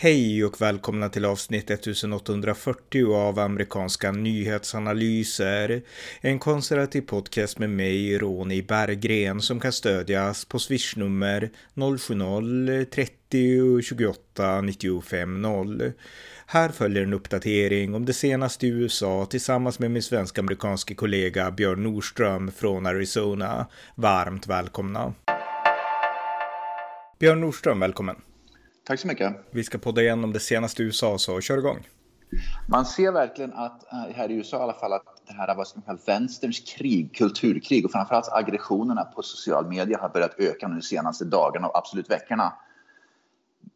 Hej och välkomna till avsnitt 1840 av amerikanska nyhetsanalyser. En konservativ podcast med mig, Ronny Berggren, som kan stödjas på swishnummer 070-30 28 95 0. Här följer en uppdatering om det senaste i USA tillsammans med min svensk-amerikanske kollega Björn Nordström från Arizona. Varmt välkomna. Björn Nordström, välkommen. Tack så mycket. Vi ska podda igenom det senaste i USA, så kör igång. Man ser verkligen att eh, här i USA i alla fall att det här vad ska man vänsterns krig, kulturkrig och framförallt aggressionerna på social media har börjat öka nu de senaste dagarna och absolut veckorna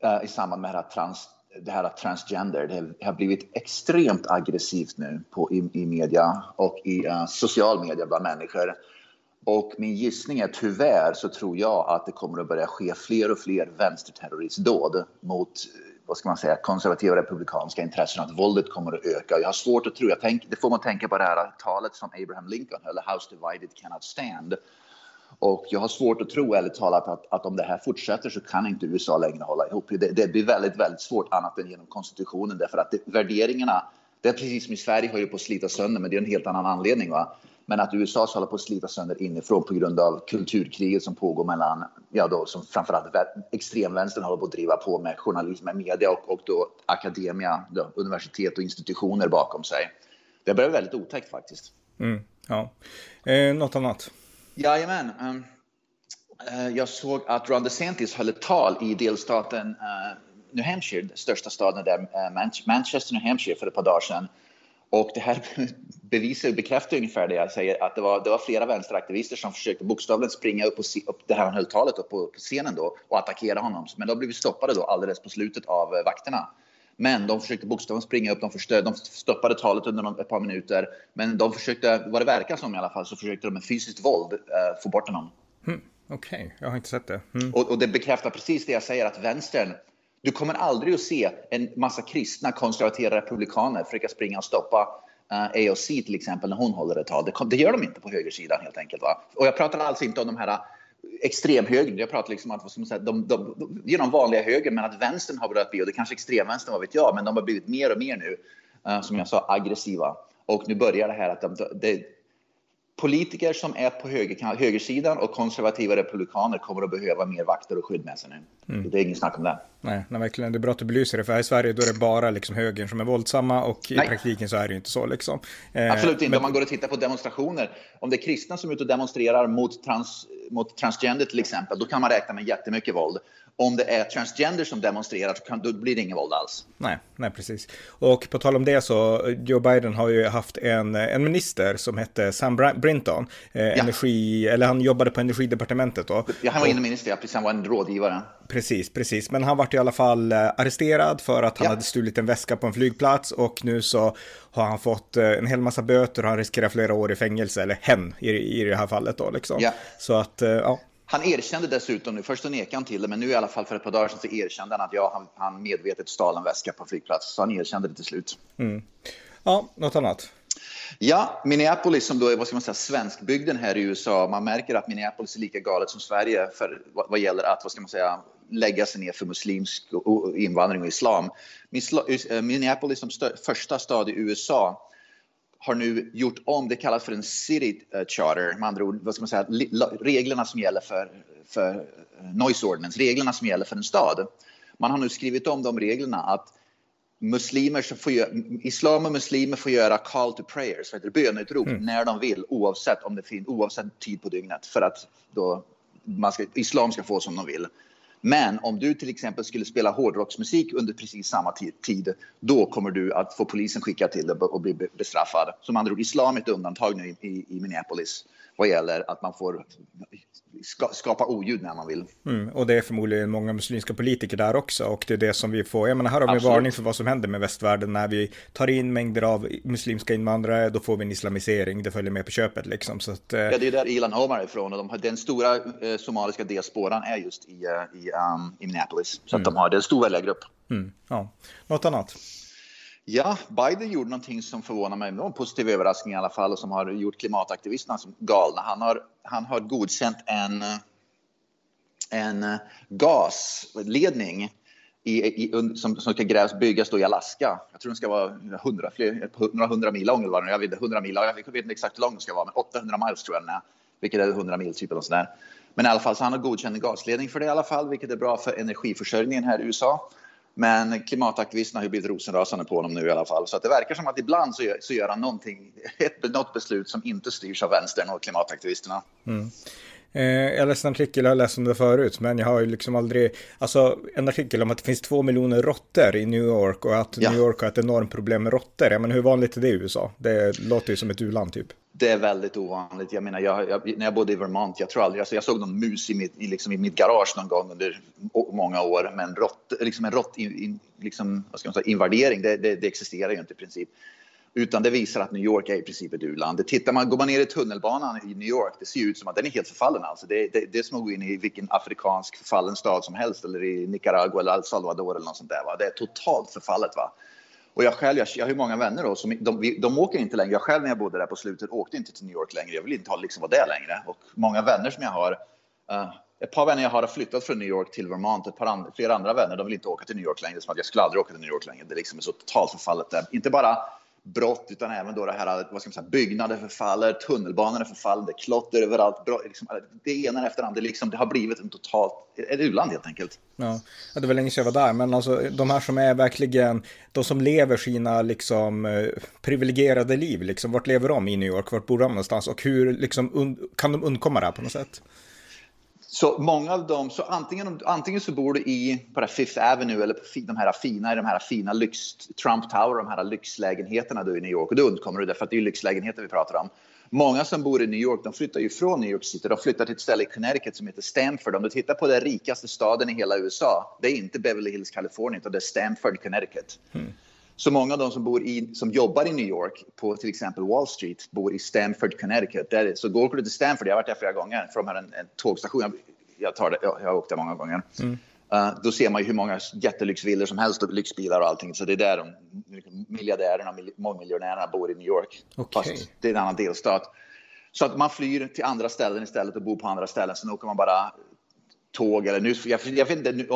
uh, i samband med det här, trans, det här transgender. Det har blivit extremt aggressivt nu på, i, i media och i uh, social media bland människor. Och min gissning är tyvärr så tror jag att det kommer att börja ske fler och fler vänsterterroristdåd mot vad ska man säga, konservativa republikanska intressen, att våldet kommer att öka. Jag har svårt att tro, jag tänk, det får man tänka på det här talet som Abraham Lincoln höll, House divided cannot stand. Och jag har svårt att tro, ärligt talat, att, att om det här fortsätter så kan inte USA längre hålla ihop. Det, det blir väldigt, väldigt svårt annat än genom konstitutionen därför att det, värderingarna, det är precis som i Sverige håller på att slita sönder, men det är en helt annan anledning. Va? Men att USA håller på att slita sönder inifrån på grund av kulturkriget som pågår mellan, ja då som framförallt extremvänstern håller på att driva på med journalism, med media och, och då akademia, då, universitet och institutioner bakom sig. Det börjar väldigt otäckt faktiskt. Mm, ja. Eh, något annat? Jajamän. Um, uh, jag såg att Ron DeSantis höll ett tal i delstaten uh, New Hampshire, största staden där, uh, Manchester, New Hampshire, för ett par dagar sedan. Och det här bevisar och bekräftar ungefär det jag säger, att det var, det var flera vänsteraktivister som försökte bokstavligen springa upp, på, upp det här han höll talet upp på, på, scenen då och attackera honom. Men de blev stoppade då alldeles på slutet av eh, vakterna. Men de försökte bokstavligen springa upp, de, förstö, de stoppade talet under ett par minuter. Men de försökte, vad det verkar som i alla fall, så försökte de med fysiskt våld uh, få bort honom. Mm, Okej, okay. jag har inte sett det. Mm. Och, och, det bekräftar precis det jag säger, att vänstern du kommer aldrig att se en massa kristna konservativa republikaner försöka springa och stoppa eh, uh, AOC till exempel när hon håller ett tal. Det, det, gör de inte på högersidan helt enkelt. Va? Och jag pratar alltså inte om de här eh, extremhögern. Jag pratar liksom om att vad säga, de, de, de, genom vanliga högern men att vänstern har börjat bli, och det kanske extremvänstern, vad vet jag, men de har blivit mer och mer nu, uh, som jag sa, aggressiva. Och nu börjar det här att de, de, politiker som är på höger, högersidan och konservativa republikaner kommer att behöva mer vakter och skydd med sig nu. Mm. Det är ingen snack om det. Nej, nej, verkligen. Det är bra att du belyser det, för här i Sverige då är det bara liksom högern som är våldsamma och nej. i praktiken så är det ju inte så. Liksom. Eh, Absolut inte. Men... Om man går och tittar på demonstrationer, om det är kristna som är ute och demonstrerar mot, trans, mot transgender till exempel, då kan man räkna med jättemycket våld om det är transgender som demonstrerar så kan, då blir det ingen våld alls. Nej, nej, precis. Och på tal om det så, Joe Biden har ju haft en, en minister som hette Sam Brinton. Eh, ja. energi, eller han jobbade på energidepartementet då. Ja, han var minister, ja, precis. Han var en rådgivare. Precis, precis. Men han vart i alla fall eh, arresterad för att han ja. hade stulit en väska på en flygplats och nu så har han fått eh, en hel massa böter och han riskerar flera år i fängelse, eller hen i, i det här fallet då liksom. Ja. Så att, eh, ja, han erkände dessutom nu, först nekade han till det, men nu i alla fall för ett par dagar sedan så erkände han att ja, han, han medvetet stal en väska på flygplats. Så han erkände det till slut. Mm. Ja, något annat? Ja, Minneapolis som då är vad ska man säga, svenskbygden här i USA. Man märker att Minneapolis är lika galet som Sverige för vad, vad gäller att vad ska man säga, lägga sig ner för muslimsk invandring och islam. Eh, Minneapolis som första stad i USA har nu gjort om, det kallas för en city eh, charter, med andra ord, vad ska man säga, reglerna som gäller för, för eh, noise ordinance, reglerna som gäller för en stad. Man har nu skrivit om de reglerna att muslimer som får islam och muslimer får göra call to prayers, böneutrop, mm. när de vill oavsett om det finns, oavsett tid på dygnet för att då ska, islam ska få som de vill. Men om du till exempel skulle spela hårdrocksmusik under precis samma tid, då kommer du att få polisen skickad till dig och bli bestraffad. Som andra ord, islam är ett undantag nu i, i Minneapolis vad gäller att man får ska, skapa oljud när man vill. Mm, och det är förmodligen många muslimska politiker där också och det är det som vi får. Jag menar, här har vi Absolut. varning för vad som händer med västvärlden när vi tar in mängder av muslimska invandrare. Då får vi en islamisering. Det följer med på köpet liksom. Så att, eh... Ja, det är där Ilan Omar är ifrån och de har, den stora eh, somaliska diasporan är just i, uh, i, um, i Minneapolis. Så mm. att de har, det är en stor väljargrupp. Mm, ja. Något annat? Ja, Biden gjorde någonting som förvånar mig. Det var en positiv överraskning i alla fall och som har gjort klimataktivisterna som galna. Han har, han har godkänt en, en gasledning i, i, som, som ska grävs, byggas då i Alaska. Jag tror den ska vara 100, fler, några hundra mil lång. Eller jag vet inte, 100 mil, jag vet inte exakt hur lång den ska vara, men 800 miles tror jag den är. Vilket är 100 mil typ eller sådär. Men i alla fall, så han har godkänt en gasledning för det i alla fall, vilket är bra för energiförsörjningen här i USA. Men klimataktivisterna har ju blivit rosenrasande på honom nu i alla fall. Så att det verkar som att ibland så gör, så gör han någonting, ett, något beslut som inte styrs av vänstern och klimataktivisterna. Mm. Eh, jag läste en artikel, jag har läst om det förut, men jag har ju liksom aldrig, alltså en artikel om att det finns två miljoner råttor i New York och att ja. New York har ett enormt problem med råttor. Men hur vanligt är det i USA? Det låter ju som ett u-land typ. Det är väldigt ovanligt. Jag menar, jag, jag, när jag bodde i Vermont, jag tror aldrig, alltså jag såg någon mus i mitt, i, liksom i mitt garage någon gång under många år, men rått, liksom en rått in, in, liksom, vad ska man säga, invadering, det, det, det existerar ju inte i princip. Utan det visar att New York är i princip ett u-land. Tittar man, går man ner i tunnelbanan i New York, det ser ut som att den är helt förfallen. Alltså det, det, det är som att gå in i vilken afrikansk förfallen stad som helst, eller i Nicaragua eller El Salvador eller något sånt där. Va? Det är totalt förfallet. Va? Och jag själv, jag, jag har ju många vänner då, som de, de åker inte längre. Jag själv när jag bodde där på slutet åkte inte till New York längre. Jag vill inte ha, liksom vara där längre. Och många vänner som jag har, uh, ett par vänner jag har har flyttat från New York till Vermont. Ett par and, flera andra vänner, de vill inte åka till New York längre. Som att jag skulle aldrig åka till New York längre. Det liksom är så totalt förfallet där. Inte bara brott utan även då det här, vad ska man säga, byggnader förfaller, tunnelbanorna förfaller, det är klotter överallt. Brott, liksom, det ena efter andra, liksom, det har blivit en totalt, ett u-land helt enkelt. Ja, det var länge sedan jag var där, men alltså de här som är verkligen, de som lever sina liksom eh, privilegierade liv, liksom, vart lever de i New York, vart bor de någonstans och hur liksom, kan de undkomma det här på något sätt? Så många av dem, så antingen, antingen så bor du i på Fifth Avenue eller på de här fina, de här fina lyx, Trump Tower, de här lyxlägenheterna du i New York. Och då undkommer du därför att det är lyxlägenheter vi pratar om. Många som bor i New York, de flyttar ju från New York City. De flyttar till ett ställe i Connecticut som heter Stamford. Om du tittar på den rikaste staden i hela USA, det är inte Beverly Hills, Kalifornien, utan det är Stamford, Connecticut. Mm. Så många av de som, bor i, som jobbar i New York på till exempel Wall Street bor i Stamford, Connecticut. Där, så går du till Stamford, jag har varit där flera gånger, för de har en, en tågstation. Jag, jag, tar det, jag, jag har åkt där många gånger. Mm. Uh, då ser man ju hur många jättelyxvillor som helst och lyxbilar och allting. Så det är där de miljardärerna och mångmiljonärerna bor i New York. Okay. Fast det är en annan delstat. Så att man flyr till andra ställen istället och bor på andra ställen. Sen åker man bara tåg eller nu, jag, jag vet inte, nu,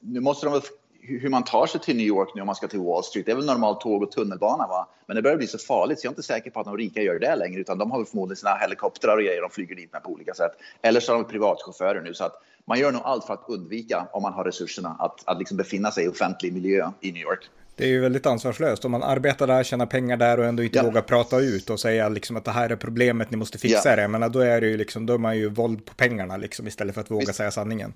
nu måste de väl hur man tar sig till New York nu om man ska till Wall Street. Det är väl normalt tåg och tunnelbana va? Men det börjar bli så farligt så jag är inte säker på att de rika gör det längre utan de har väl förmodligen sina helikoptrar och grejer de flyger dit med på olika sätt. Eller så har de privatchaufförer nu så att man gör nog allt för att undvika om man har resurserna att, att liksom befinna sig i offentlig miljö i New York. Det är ju väldigt ansvarslöst om man arbetar där, tjänar pengar där och ändå inte ja. vågar prata ut och säga liksom att det här är problemet, ni måste fixa ja. det. Men då är det ju liksom, då är man ju våld på pengarna liksom istället för att våga Visst. säga sanningen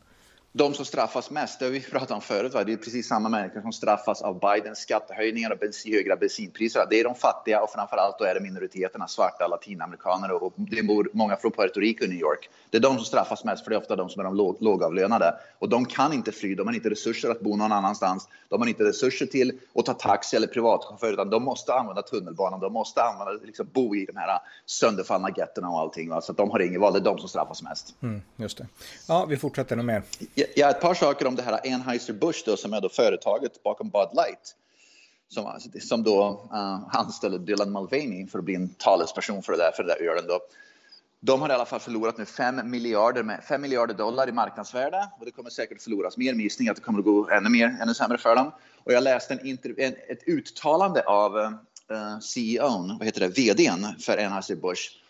de som straffas mest, det har vi pratat om förut, va? det är precis samma människor som straffas av Bidens skattehöjningar och bensin, högre bensinpriser. Det är de fattiga och framförallt då är det minoriteterna, svarta latinamerikaner och det bor många från Puerto Rico i New York. Det är de som straffas mest för det är ofta de som är de låg, lågavlönade. Och de kan inte fly, de har inte resurser att bo någon annanstans. De har inte resurser till att ta taxi eller privatchaufför utan de måste använda tunnelbanan, de måste använda, liksom, bo i de här sönderfallna getterna. och allting. Va? Så de har inget val, det är de som straffas mest. Mm, just det. Ja, vi fortsätter nog mer. Ja, ett par saker om det här Anheuser-Busch då, som är då företaget bakom Bud Light. Som, som då eh, uh, anställde Dylan Mulvaney för att bli en talesperson för det där, för det där ölen då. De har i alla fall förlorat nu 5 miljarder, med, 5 miljarder dollar i marknadsvärde och det kommer säkert förloras mer. Min gissning att det kommer att gå ännu mer, ännu sämre för dem. Och jag läste en, en ett uttalande av eh, uh, CEOn, vad heter det, VDn för Anheuser-Busch.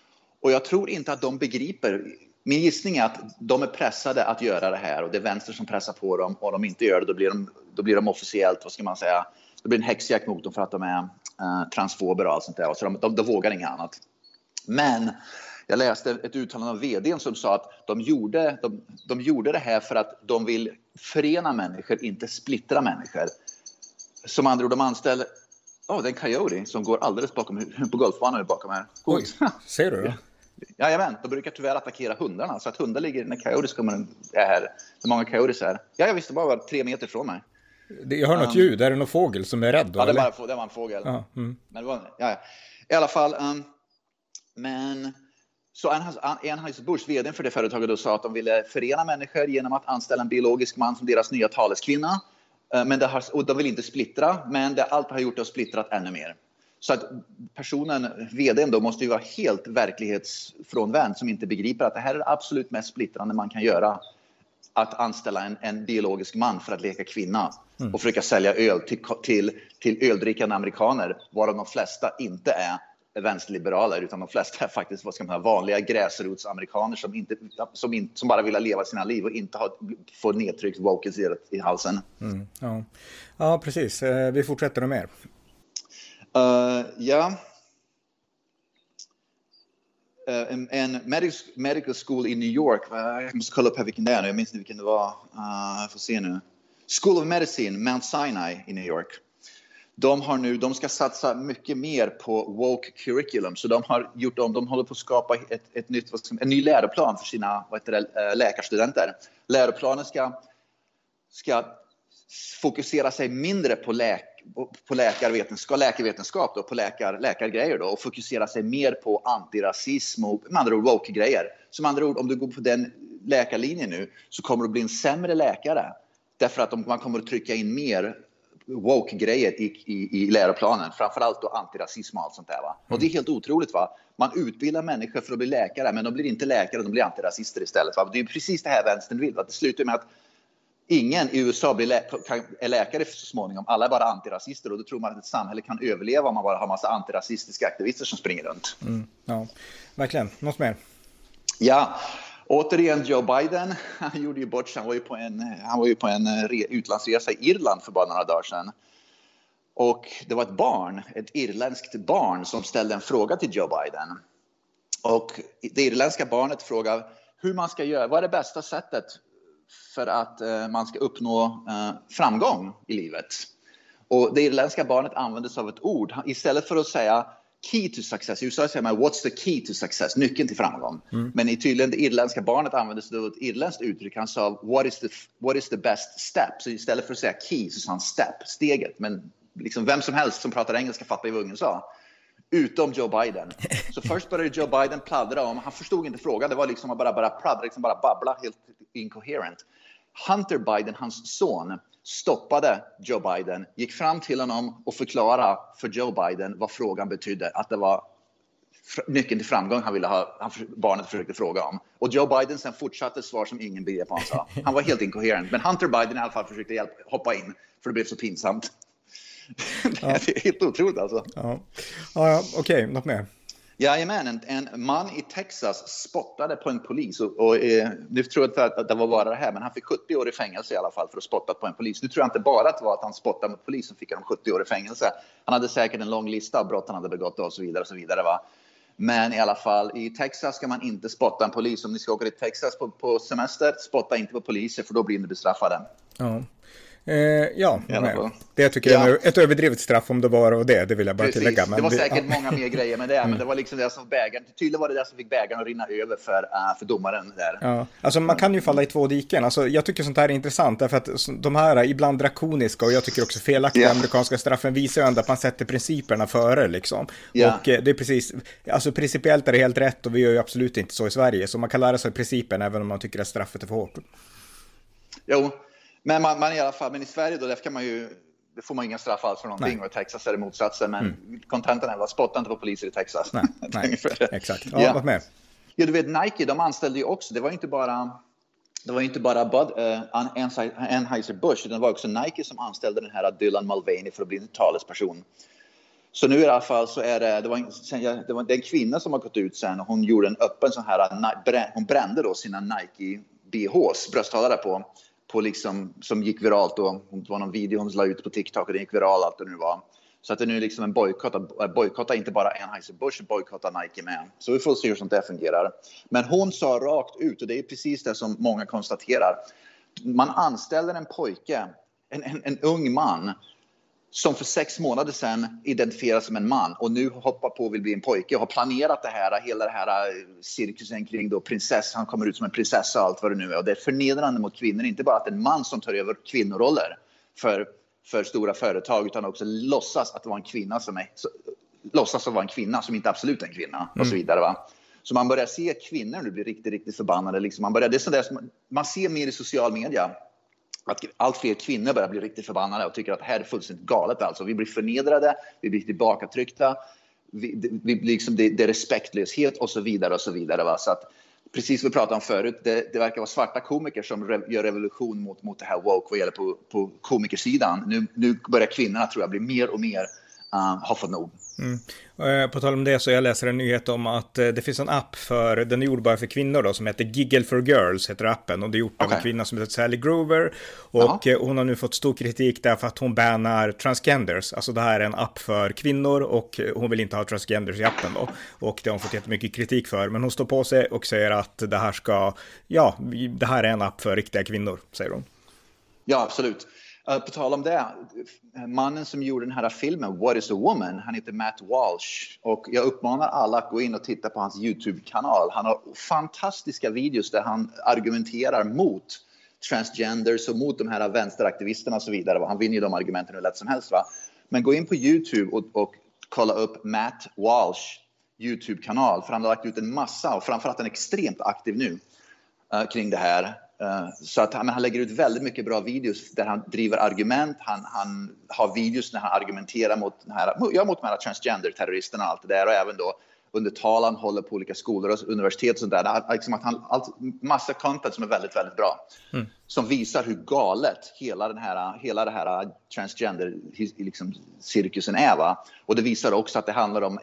Och jag tror inte att de begriper min gissning är att de är pressade att göra det här och det är vänster som pressar på dem och om de inte gör det då blir de, då blir de officiellt, vad ska man säga, det blir en häxjakt mot dem för att de är uh, transfober och allt sånt där. Så de, de, de vågar inget annat. Men jag läste ett uttalande av vdn som sa att de gjorde, de, de gjorde det här för att de vill förena människor, inte splittra människor. Som andra ord, de anställer Oh, det är en coyote som går alldeles bakom på golfbanan bakom här. Oj, ser du det? Jajamän, de brukar tyvärr attackera hundarna. Så att hundar ligger, när coyotes kommer, är här, hur många coyotes är. Ja, jag visste bara var tre meter från mig. Jag hör något um, ljud, är det någon fågel som är rädd då? Ja, det, var, det var en fågel. Ja, mm. men var, ja, I alla fall, um, men så Anheuser-Busch, vd för det företaget, då sa att de ville förena människor genom att anställa en biologisk man som deras nya taleskvinna. Uh, men det har, och de vill inte splittra, men det allt har gjort det splittrat ännu mer. Så att personen, vdn då, måste ju vara helt verklighetsfrånvänd som inte begriper att det här är det absolut mest splittrande man kan göra att anställa en, en biologisk man för att leka kvinna mm. och försöka sälja öl till, till, till öldrickande amerikaner, varav de flesta inte är vänsterliberaler, utan de flesta är faktiskt vad ska man säga, vanliga gräsrotsamerikaner som, inte, som, in, som bara vill leva sina liv och inte ha, få nedtryckt wokes i, i halsen. Mm, ja. ja, precis. Eh, vi fortsätter med mer. Uh, ja. Uh, en, en medical, medical school i New York, jag måste kolla upp här vilken det är nu, jag minns inte vilken det var. Uh, jag får se nu. School of Medicine, Mount Sinai i New York de har nu, de ska satsa mycket mer på woke curriculum, så de har gjort om, de håller på att skapa ett, ett nytt, en ny läroplan för sina vad heter det, läkarstudenter. Läroplanen ska, ska fokusera sig mindre på, läk, på läkarvetenskap, läkarvetenskap då, på läkar, läkargrejer då, och fokusera sig mer på antirasism och med andra ord woke-grejer. Som andra ord, om du går på den läkarlinjen nu så kommer du bli en sämre läkare. Därför att man kommer att trycka in mer woke-grejer i, i, i läroplanen, framförallt då antirasism och allt sånt där. Va? Och det är helt otroligt. va? Man utbildar människor för att bli läkare, men de blir inte läkare, de blir antirasister istället. Va? Det är precis det här vänstern vill. Va? Det slutar med att ingen i USA blir lä är läkare så småningom. Alla är bara antirasister och då tror man att ett samhälle kan överleva om man bara har massa antirasistiska aktivister som springer runt. Mm, ja, verkligen. Något mer? Ja, Återigen Joe Biden, han gjorde ju bort sig. Han var ju på en, han var ju på en eh, utlandsresa i Irland för bara några dagar sedan. Och det var ett barn, ett irländskt barn som ställde en fråga till Joe Biden. Och det irländska barnet frågade hur man ska göra, vad är det bästa sättet för att uh, man ska uppnå uh, framgång i livet? Och det irländska barnet använde sig av ett ord. Istället för att säga key to success. I USA säger man what's the key to success, nyckeln till framgång. Mm. Men i tydligen det irländska barnet använde sig av ett irländskt uttryck. Han sa what is, the, what is the best step? Så istället för att säga key så sa han step, steget. Men liksom vem som helst som pratar engelska fattar ju vad ungen sa. Utom Joe Biden. Så först började Joe Biden pladdra om, han förstod inte frågan, det var liksom bara, bara pladdra, liksom bara babbla helt incoherent. Hunter Biden, hans son, stoppade Joe Biden, gick fram till honom och förklarade för Joe Biden vad frågan betydde. Att det var nyckeln till framgång han ville ha, han, barnet försökte fråga om. Och Joe Biden sen fortsatte svar som ingen begrep han sa. Han var helt inkoherent. Men Hunter Biden i alla fall försökte hjälpa, hoppa in, för det blev så pinsamt. Ja. det är helt otroligt alltså. Ja, ja, okej, okay. något mer? Jajamän, en, en man i Texas spottade på en polis. Och, och eh, nu tror jag inte att det var bara det här, men han fick 70 år i fängelse i alla fall för att spotta på en polis. Nu tror jag inte bara att det var att han spottade mot polisen fick han 70 år i fängelse. Han hade säkert en lång lista av brott han hade begått och så vidare. Och så vidare va? Men i alla fall, i Texas ska man inte spotta en polis. Om ni ska åka till Texas på, på semester, spotta inte på poliser för då blir ni bestraffade. Ja. Eh, ja, det tycker jag är ett överdrivet straff om det var och det, det vill jag bara Precis. tillägga. Men det var säkert ja. många mer grejer med det, mm. men det var liksom det som bägaren, tydligen var det det som fick bägaren att rinna över för, uh, för domaren där. Ja, alltså man kan ju falla i två diken. Alltså, jag tycker sånt här är intressant, därför att de här ibland drakoniska och jag tycker också felaktiga yeah. amerikanska straffen visar ju ändå att man sätter principerna före liksom. Yeah. Och eh, det är precis, alltså principiellt är det helt rätt och vi gör ju absolut inte så i Sverige, så man kan lära sig principen även om man tycker att straffet är för hårt. Jo, men, man, man, i alla fall, men i Sverige då, kan man ju, får man inga straff alls för någonting nej. och i Texas är det motsatsen. Men mm. kontentan är, spotta inte på poliser i Texas. Nej, nej. exakt. Ja, ja. med. Ja, du vet Nike, de anställde ju också, det var inte bara det var inte bara Bud, uh, Anheuser-Busch, utan det var också Nike som anställde den här Dylan Mulvaney för att bli en talesperson. Så nu i alla fall så är det, det var, en, det var en kvinna som har gått ut sen och hon gjorde en öppen sån här, hon brände då sina Nike BHs, brösthållare på på liksom, som gick viralt då. Det var någon video hon la ut på TikTok och den gick viralt allt det nu var. Så att det nu är liksom en bojkott, äh, bojkotta inte bara Anheuser-Busch, bojkotta Nike med. Så vi får se hur sånt där fungerar. Men hon sa rakt ut, och det är precis det som många konstaterar. Man anställer en pojke, en, en, en ung man, som för sex månader sedan identifieras som en man och nu hoppar på och vill bli en pojke och har planerat det här, hela det här eh, cirkusen kring då prinsessa, han kommer ut som en prinsessa och allt vad det nu är. Och det är förnedrande mot kvinnor, inte bara att en man som tar över kvinnoroller för, för stora företag utan också låtsas att det var en kvinna som är, så, låtsas att vara en kvinna som inte absolut är en kvinna och så mm. vidare. Va? Så man börjar se kvinnor nu bli riktigt, riktigt förbannade. Liksom man, börjar, det är sådär som, man ser mer i social media att allt fler kvinnor börjar bli riktigt förbannade och tycker att det här är fullständigt galet. Alltså. Vi blir förnedrade, vi blir tillbakatryckta, vi, vi, liksom, det, det är respektlöshet och så vidare. och så vidare. Va? Så att precis som vi pratade om förut, det, det, verkar vara svarta komiker som re, gör revolution mot, mot det här woke vad gäller på, på komikersidan. Nu, nu börjar kvinnorna, tror jag, bli mer och mer uh, ha fått nog. Mm. Eh, på tal om det så jag läser en nyhet om att eh, det finns en app för, den är gjord bara för kvinnor då, som heter Giggle for Girls, heter appen. Och det är gjort av en kvinna som heter Sally Grover. Och Aha. Eh, hon har nu fått stor kritik därför att hon bannar transgenders. Alltså det här är en app för kvinnor och hon vill inte ha transgenders i appen då. Och det har hon fått jättemycket kritik för. Men hon står på sig och säger att det här ska, ja, det här är en app för riktiga kvinnor, säger hon. Ja, absolut. Uh, på tal om det, mannen som gjorde den här filmen, What is a woman, han heter Matt Walsh. Och jag uppmanar alla att gå in och titta på hans YouTube-kanal. Han har fantastiska videos där han argumenterar mot transgenders och mot de här vänsteraktivisterna och så vidare. Han vinner ju de argumenten hur lätt som helst. Va? Men gå in på YouTube och, och kolla upp Matt Walsh YouTube-kanal, för han har lagt ut en massa och framförallt en extremt aktiv nu uh, kring det här. Eh, så att han, han lägger ut väldigt mycket bra videos där han driver argument. Han, han har videos när han argumenterar mot, den här, ja, mot de här transgender-terroristerna och allt det där. Och även då under tal han håller på olika skolor och universitet och sånt där. Liksom att han, allt, massa content som är väldigt, väldigt bra. Mm. Som visar hur galet hela den här, hela det här transgender-cirkusen liksom, är. Va? Och det visar också att det handlar om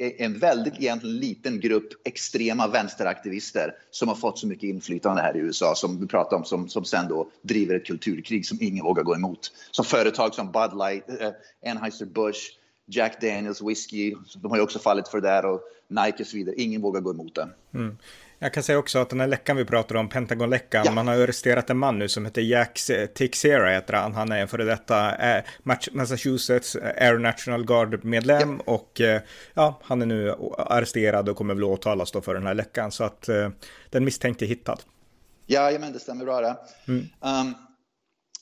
en väldigt egentligen liten grupp extrema vänsteraktivister som har fått så mycket inflytande här i USA som vi pratar om som, som sen då driver ett kulturkrig som ingen vågar gå emot. Som företag som Bud Light, eh, Anheuser-Busch, Jack Daniels whisky, de har ju också fallit för det där och Nike och så vidare. Ingen vågar gå emot det. Mm. Jag kan säga också att den här läckan vi pratar om, Pentagon-läckan, ja. man har arresterat en man nu som heter Jack Teixeira, heter han. Han är en före detta eh, Massachusetts Air National Guard-medlem ja. och eh, ja, han är nu arresterad och kommer väl åtalas då för den här läckan. Så att eh, den misstänkte är hittad. Ja, men det stämmer bra det. Mm. Um,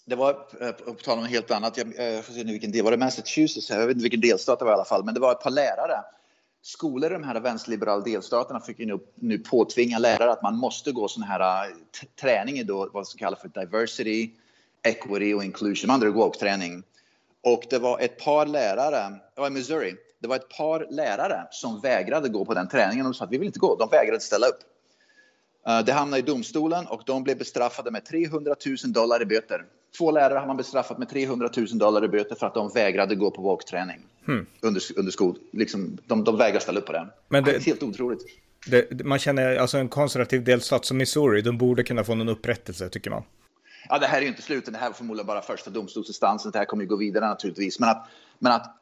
det var, eh, på tal om något helt annat, jag, eh, jag får se nu vilken del, var det Massachusetts? Jag vet inte vilken delstat det var i alla fall, men det var ett par lärare skolor i de här vänsterliberala delstaterna fick ju nu, nu påtvinga lärare att man måste gå sån här eh, träning i då, vad som kallas för diversity, equity och inclusion, man andra woke-träning. Och det var ett par lärare, det var i Missouri, det var ett par lärare som vägrade gå på den träningen. De sa att vi vill inte gå, de vägrade ställa upp. Det hamnade i domstolen och de blev bestraffade med 300 000 dollar i böter. Två lärare har man bestraffat med 300 000 dollar i böter för att de vägrade gå på woke-träning hmm. under, under skol. Liksom, de, de vägrar ställa upp på den. Men det, det är helt otroligt. Det, man känner, alltså en konservativ delstat som Missouri, de borde kunna få någon upprättelse, tycker man. Ja, det här är ju inte slutet. Det här är förmodligen bara första domstolsinstansen. Det här kommer ju gå vidare naturligtvis. Men att, men att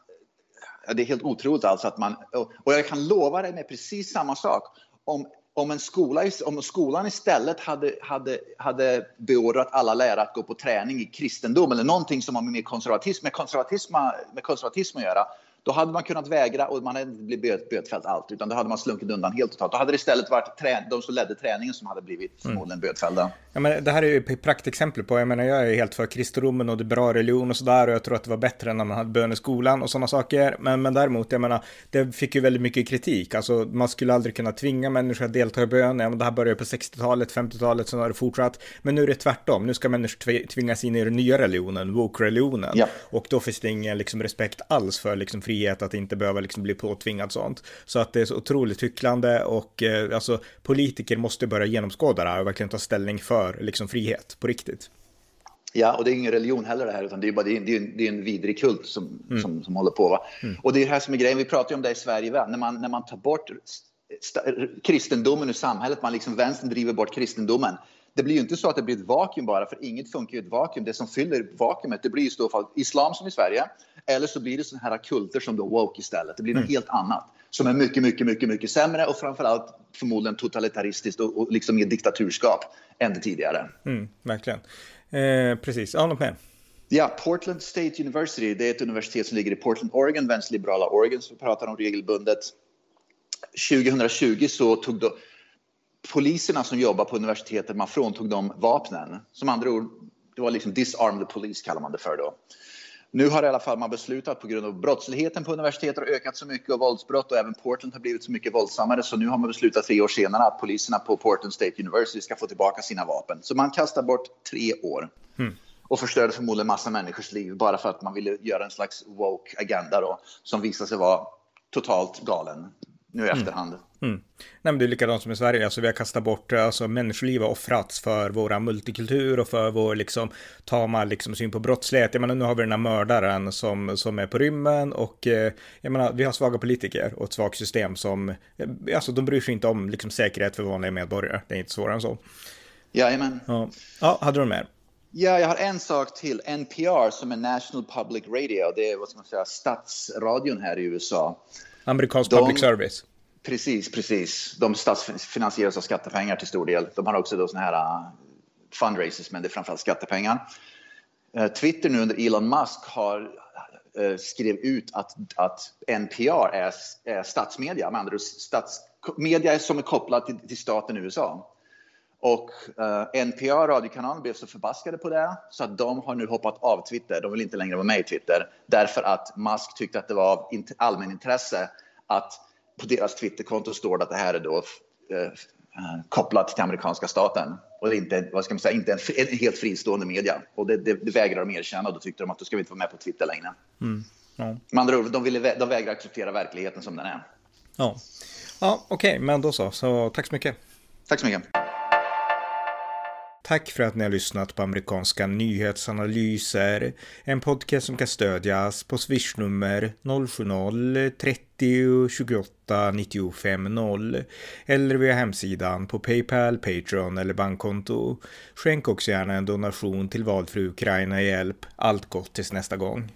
ja, det är helt otroligt alltså att man, och jag kan lova dig med precis samma sak. Om om, en skola, om skolan istället hade, hade, hade beordrat alla lärare att gå på träning i kristendom eller någonting som har med konservatism, med konservatism, med konservatism att göra, då hade man kunnat vägra och man hade inte blivit bötfälld allt, utan då hade man slunkit undan helt totalt. Då hade det istället varit trä de som ledde träningen som hade blivit mm. förmodligen mm. bötfällda. Ja, men det här är ju ett praktexempel på, jag menar jag är helt för kristendomen och det är bra religion och sådär och jag tror att det var bättre när man hade bön i skolan och sådana saker. Men, men däremot, jag menar, det fick ju väldigt mycket kritik. Alltså man skulle aldrig kunna tvinga människor att delta i bön. Ja, men det här började på 60-talet, 50-talet, sen har det fortsatt. Men nu är det tvärtom. Nu ska människor tvingas in i den nya religionen, woke-religionen. Ja. Och då finns det ingen liksom, respekt alls för liksom, frihet att inte behöva liksom, bli påtvingad sånt. Så att det är så otroligt hycklande och eh, alltså politiker måste börja genomskåda det här och verkligen ta ställning för liksom, frihet på riktigt. Ja, och det är ingen religion heller det här, utan det är, bara, det är, det är, det är en vidrig kult som, mm. som, som håller på. Va? Mm. Och det är det här som är grejen, vi pratar ju om det i Sverige, va? När, man, när man tar bort kristendomen ur samhället, man liksom vänstern driver bort kristendomen det blir ju inte så att det blir ett vakuum bara, för inget funkar i ett vakuum. Det som fyller vakuumet, det blir i så fall islam som i Sverige, eller så blir det sådana här kulter som då woke istället. Det blir något mm. helt annat som är mycket, mycket, mycket, mycket sämre och framförallt förmodligen totalitaristiskt och, och liksom mer diktaturskap än det tidigare. Mm, verkligen. Eh, precis, ja, något mer? Ja, Portland State University, det är ett universitet som ligger i Portland, Oregon, vänsterliberala Oregon, som vi pratar om regelbundet. 2020 så tog då poliserna som jobbar på universitetet, man fråntog dem vapnen. Som andra ord, det var liksom disarm the police kallar man det för då. Nu har i alla fall man beslutat på grund av brottsligheten på universitetet har ökat så mycket och våldsbrott och även Portland har blivit så mycket våldsammare så nu har man beslutat tre år senare att poliserna på Portland State University ska få tillbaka sina vapen. Så man kastar bort tre år. Mm. Och förstörde förmodligen massa människors liv bara för att man ville göra en slags woke agenda då som visar sig vara totalt galen. Nu i efterhand. Mm. Nej, men det är likadant som i Sverige, alltså vi har kastat bort, alltså människoliv har offrats för våra multikultur och för vår liksom tama liksom syn på brottslighet. Jag menar, nu har vi den här mördaren som, som är på rymmen och eh, jag menar, vi har svaga politiker och ett svagt system som, eh, alltså de bryr sig inte om liksom säkerhet för vanliga medborgare. Det är inte svårare än så. Jajamän. Ja, ja hade du mer? Ja, jag har en sak till. NPR som är National Public Radio. Det är vad ska man säga, statsradion här i USA. Amerikansk de, public service. Precis, precis. De statsfinansieras av skattepengar till stor del. De har också då såna här uh, fundraisers, men det är framförallt skattepengar. Uh, Twitter nu under Elon Musk har uh, skrev ut att, att NPR är, är statsmedia, med andra ord statsmedia som är kopplad till, till staten USA. Och uh, NPR, radiokanalen, blev så förbaskade på det så att de har nu hoppat av Twitter. De vill inte längre vara med i Twitter därför att Musk tyckte att det var av allmänintresse att på deras Twitterkonto står det att det här är då uh, kopplat till amerikanska staten och inte, vad ska man säga, inte en, en helt fristående media. Och det, det, det vägrar de erkänna och då tyckte de att då ska vi inte vara med på Twitter längre. Mm. Ja. Med andra ord, de, ville, de vägrar acceptera verkligheten som den är. Ja, ja okej, okay, men då så. Så tack så mycket. Tack så mycket. Tack för att ni har lyssnat på amerikanska nyhetsanalyser. En podcast som kan stödjas på swishnummer 070-30 28 95 0 eller via hemsidan på Paypal, Patreon eller bankkonto. Skänk också gärna en donation till valfri Ukraina Hjälp. Allt gott tills nästa gång.